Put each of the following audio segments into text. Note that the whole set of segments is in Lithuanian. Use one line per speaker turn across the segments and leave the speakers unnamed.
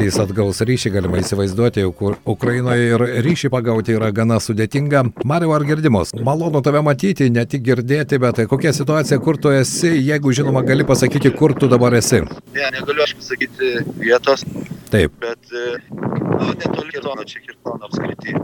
patys atgaus ryšį, galima įsivaizduoti, kur Ukrainoje ir ryšį pagauti yra gana sudėtinga. Mario, ar girdimos? Malonu tave matyti, ne tik girdėti, bet kokia situacija, kur tu esi, jeigu žinoma, gali pasakyti, kur tu dabar esi.
Ne, negaliu aš pasakyti vietos.
Taip.
Bet, nu, netoli Kirtono, čia Kirtono apskrityje.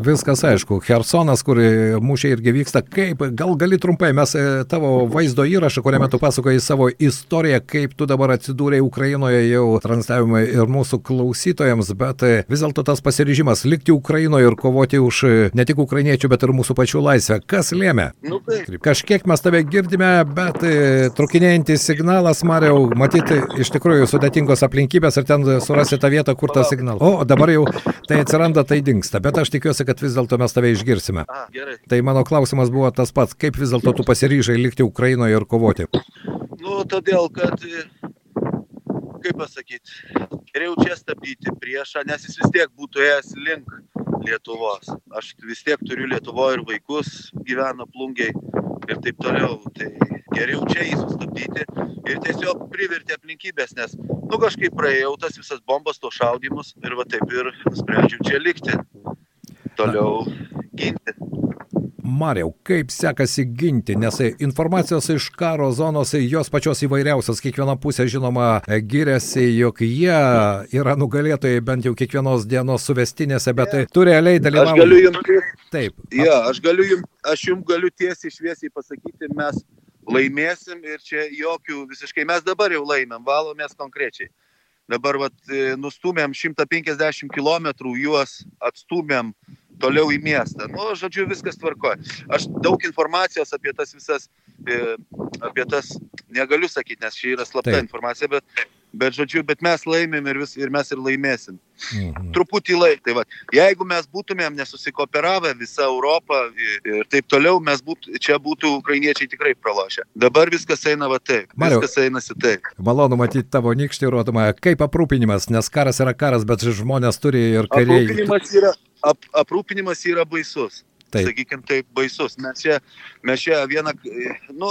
Viskas aišku, Hersonas, kur mūšiai irgi vyksta, kaip, gal gali trumpai, mes e, tavo vaizdo įrašą, kuriame tu pasakoji savo istoriją, kaip tu dabar atsidūrėjai Ukrainoje jau transliavimai ir mūsų klausytojams, bet e, vis dėlto tas pasiryžimas likti Ukrainoje ir kovoti už e, ne tik ukrainiečių, bet ir mūsų pačių laisvę. Kas lėmė?
Nu, tai.
Kažkiek mes tave girdime, bet trukinėjantis signalas, Mariau, matyti iš tikrųjų sudėtingos aplinkybės ir ten surasti tą vietą, kur tas signalas. O, dabar jau tai atsiranda, tai dinksta, bet aš tikiuosi, kad vis dėlto mes tave išgirsime.
A, gerai.
Tai mano klausimas buvo tas pats, kaip vis dėlto tu pasiryžai likti Ukrainoje ir kovoti?
Nu, todėl, kad, kaip pasakyti, geriau čia stabdyti priešą, nes jis vis tiek būtų ėjęs link Lietuvos. Aš vis tiek turiu Lietuvoje ir vaikus, gyvena plungiai ir taip toliau. Tai geriau čia jį sustabdyti ir tiesiog priverti aplinkybės, nes, nu, kažkaip praėjau tas visas bombas, to šaudimus ir va taip ir nusprendžiau čia likti toliau ginti.
Mariau, kaip sekasi ginti, nes informacijos iš karo zonos, jos pačios įvairiausios, kiekviena pusė žinoma giriasi, jog jie yra nugalėtojai bent jau kiekvienos dienos suvestinėse, bet yeah. tu realiai dalyvauji.
Aš galiu jums.
Taip.
Ja, aš galiu jums, aš jums galiu tiesiai šviesiai pasakyti, mes laimėsim ir čia jokių visiškai, mes dabar jau laimėm, valomės konkrečiai. Dabar vat, nustumėm 150 km, juos atstumėm toliau į miestą. Nu, žodžiu, viskas tvarkoja. Aš daug informacijos apie tas visas, apie tas negaliu sakyti, nes čia yra slapta Taip. informacija, bet, bet, žodžiu, bet mes laimėm ir, vis, ir mes ir laimėsim. Mhm. Truputį laik. Tai va, jeigu mes būtumėm nesusikooperavę visą Europą ir taip toliau, mes būt, čia būtų ukrainiečiai tikrai pralošę. Dabar viskas eina va taip.
Mariau,
viskas einasi taip.
Malonu matyti tavo nykštį rodoma. Kaip aprūpinimas, nes karas yra karas, bet žmonės turi ir kariai.
Aprūpinimas yra, ap, aprūpinimas yra baisus. Taip. Sakykime, taip baisus. Mes čia, mes čia vieną, nu,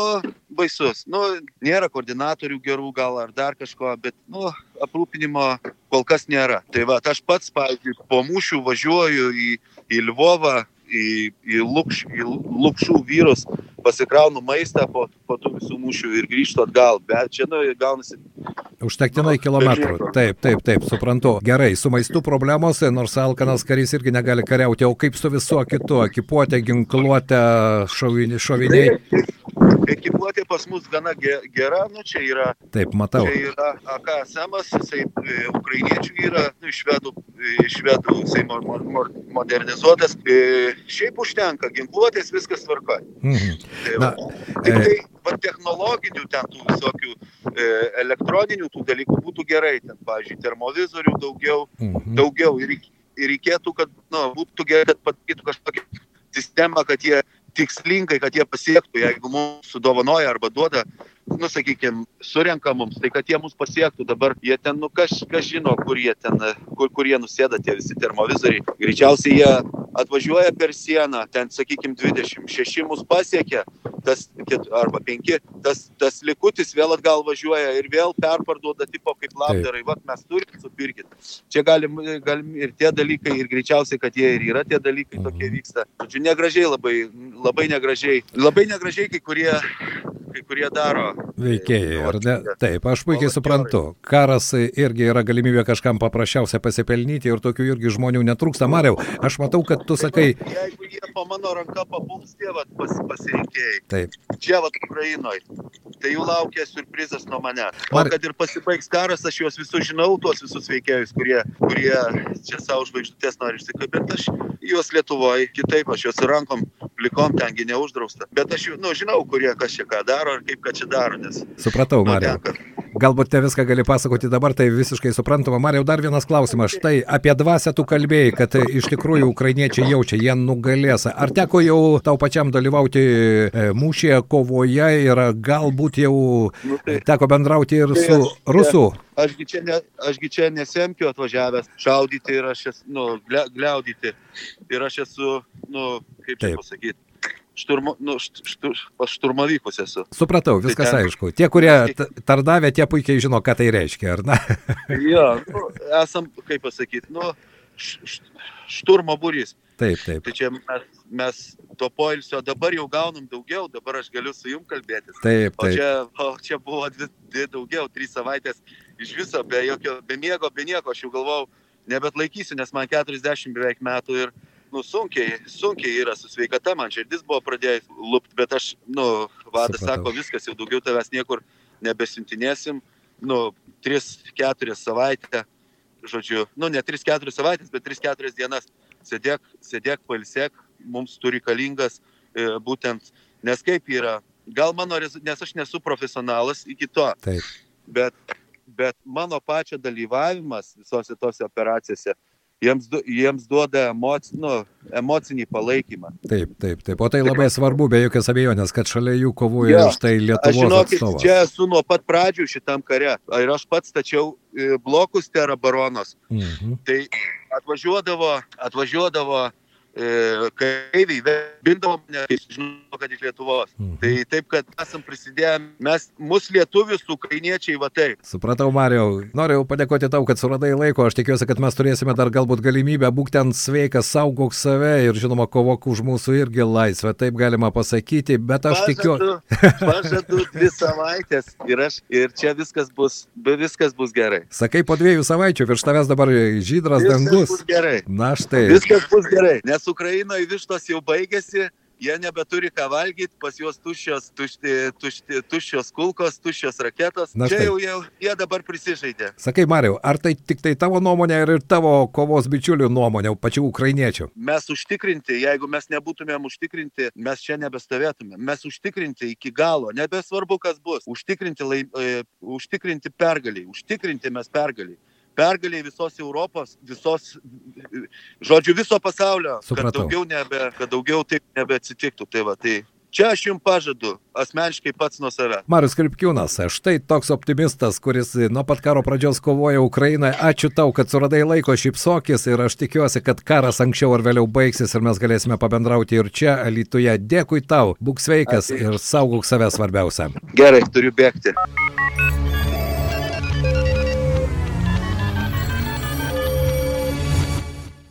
baisus. Nu, nėra koordinatorių gerų gal ar dar kažko, bet, nu, aprūpinimo kol kas nėra. Tai va, aš pats, pavyzdžiui, po mūšių važiuoju į, į Lvovą, į, į, lukš, į lukšų vyrus, pasikraunu maistą po, po tų visų mūšių ir grįžtu atgal. Bet čia, nu, gaunasi
Užtektinai kilometrų. Taip, taip, taip, suprantu. Gerai, su maistu problemos, nors Alkanas karys irgi negali kariauti, o kaip su viso kitu, ekipuotė, ginkluotė, šoviniai.
Ekipuotė pas mus gana gera, nu čia yra.
Taip, matau.
Čia yra AKSM, jisai e, ukrainiečių yra, nu, švedų, švedų jisai modernizuotas. E, šiaip užtenka, ginkluotės viskas tvarkoja.
Mhm.
Tai, Na, tik tai va, technologinių ten tų visokių e, elektroninių tų dalykų būtų gerai, ten, pavyzdžiui, termovizorių daugiau, mhm. daugiau ir, ir reikėtų, kad nu, būtų gerai, kad padarytų kažkokią sistemą, kad jie tikslingai, kad jie pasiektų, jeigu mums sudovanoja arba duoda, nu, sakykime, surenka mums, tai kad jie mus pasiektų. Dabar jie ten, nu, kas, kas žino, kur jie ten, kur, kur jie nusėda tie visi termovizoriai. Greičiausiai jie atvažiuoja per sieną, ten, sakykime, 26 mus pasiekia, tas, arba 5, tas, tas likutis vėl atgal važiuoja ir vėl perparduoda tipo kaip labdarai, va, mes turim supirkit. Čia galim, galim ir tie dalykai, ir greičiausiai, kad jie ir yra tie dalykai, tokie vyksta. Žodžiu, negražiai labai, labai negražiai. Labai negražiai kai kurie kai kurie daro.
Veikėjai, ar ne? Taip, aš puikiai suprantu. Karas irgi yra galimybė kažkam paprasčiausia pasipelnyti ir tokių irgi žmonių netrūksta. Mariau, aš matau, kad tu sakai.
Jeigu jie po mano ranka papuls tie vat, pas, pasirinkėjai.
Taip.
Čia vat Ukrainoje. Tai jų laukia surprizas nuo mane. O Mar... kad ir pasibaigs karas, aš juos visus žinau, tuos visus veikėjus, kurie, kurie čia savo žvaigždutės nori išsikabinti, aš juos Lietuvoje kitaip, aš juos rankom plikom tengi neuždrausta. Bet aš jau, nu, žinau, kurie kas čia ką daro ir kaip ką čia daro, nes.
Supratau, nu, Marijau. Galbūt te viską gali pasakoti dabar, tai visiškai suprantama. Marijau, dar vienas klausimas. Štai apie dvasę tu kalbėjai, kad iš tikrųjų ukrainiečiai jaučia, jie nugalės. Ar teko jau tau pačiam dalyvauti e, mūšėje, kovoje ir galbūt jau nu, tai, teko bendrauti ir tai su rusų?
Ašgi čia, ne, ašgi čia nesemkiu atvažiavęs šaudyti ir aš esu, nu, gliaudyti. Ir aš esu, nu, kaip čia pasakyti šturmo, nu, štur, pas šturmavykus esu.
Supratau, tai viskas tai ten, aišku. Tie, kurie tardavė, tie puikiai žino, ką tai reiškia, ar ne?
jo, nu, esam, kaip pasakyti, nu, šturmo būrys.
Taip, taip.
Tai čia mes, mes to poilsio dabar jau gaunam daugiau, dabar aš galiu su jum kalbėtis.
Taip, taip.
O čia, o čia buvo dvi, dvi daugiau, trys savaitės iš viso, be jokio, be miego, be nieko, aš jau galvau, nebet laikysiu, nes man 40 beveik metų ir nu, sunkiai, sunkiai yra su sveikata, man širdis buvo pradėjęs lūpti, bet aš, nu, vadas sako, viskas, jau daugiau tavęs niekur nebesintinėsim, nu, 3-4 savaitę, žodžiu, nu, ne 3-4 savaitės, bet 3-4 dienas sėdėk, sėdėk, palsėk, mums tu reikalingas e, būtent, nes kaip yra, gal mano, nes aš nesu profesionalas iki to,
Taip.
bet, bet mano pačio dalyvavimas visose tose operacijose jiems, du, jiems duoda emoc, nu, emocinį palaikymą.
Taip, taip, taip. O tai labai svarbu, be jokios abejonės, kad šalia jų kovoja ja, štai Lietuvos aš žinokit, atstovas.
Čia esu nuo pat pradžių šitam kare. Ir aš pats stačiau e, blokus Terra Baronos. Mhm. Tai atvažiuodavo, atvažiuodavo kareiviai bindavo mane, kai žinau, kad iš Lietuvos. Mhm. Tai taip, kad esam prisidėję, mes, mus lietuvius, ukrainiečiai, va taip.
Supratau, Marijau, noriu padėkoti tau, kad suradai laiko, aš tikiuosi, kad mes turėsime dar galbūt galimybę būti ten sveikas, saugok save ir žinoma, kovok už mūsų irgi laisvę, taip galima pasakyti, bet aš tikiuosi.
Pažadu dvi savaitės ir, aš, ir čia viskas bus, viskas bus gerai.
Sakai, po dviejų savaičių virš tavęs dabar žydras viskas dangus.
Gerai.
Na štai.
Viskas bus gerai. Nes nes Ukrainoje vištos jau baigėsi, jie nebeturi ką valgyti, pas juos tuščios, tušti, tušti, tuščios kulkos, tuščios raketos. Na, Čia jau, jau jie dabar prisižaidė.
Sakai, Mariau, ar tai tik tai tavo nuomonė ir tavo kovos bičiulių nuomonė, pačių ukrainiečių?
Mes užtikrinti, jeigu mes nebūtumėm užtikrinti, mes čia nebestovėtumėm. Mes užtikrinti iki galo, nebesvarbu kas bus, užtikrinti, laim, e, užtikrinti pergaliai, užtikrinti mes pergaliai pergaliai visos Europos, visos, žodžiu, viso pasaulio, Supratau. kad daugiau, nebe, kad daugiau taip nebeatsitiktų. Tai va, tai Čia aš jums pažadu, asmeniškai pats nuo savęs.
Marius Kripkiūnas, štai toks optimistas, kuris nuo pat karo pradžios kovoja Ukrainoje. Ačiū tau, kad suradai laiko šypsokis ir aš tikiuosi, kad karas anksčiau ar vėliau baigsis ir mes galėsime pabendrauti ir čia, Lietuvoje. Dėkui tau, būk sveikas Ačiū. ir saugok save svarbiausia.
Gerai, turiu bėgti.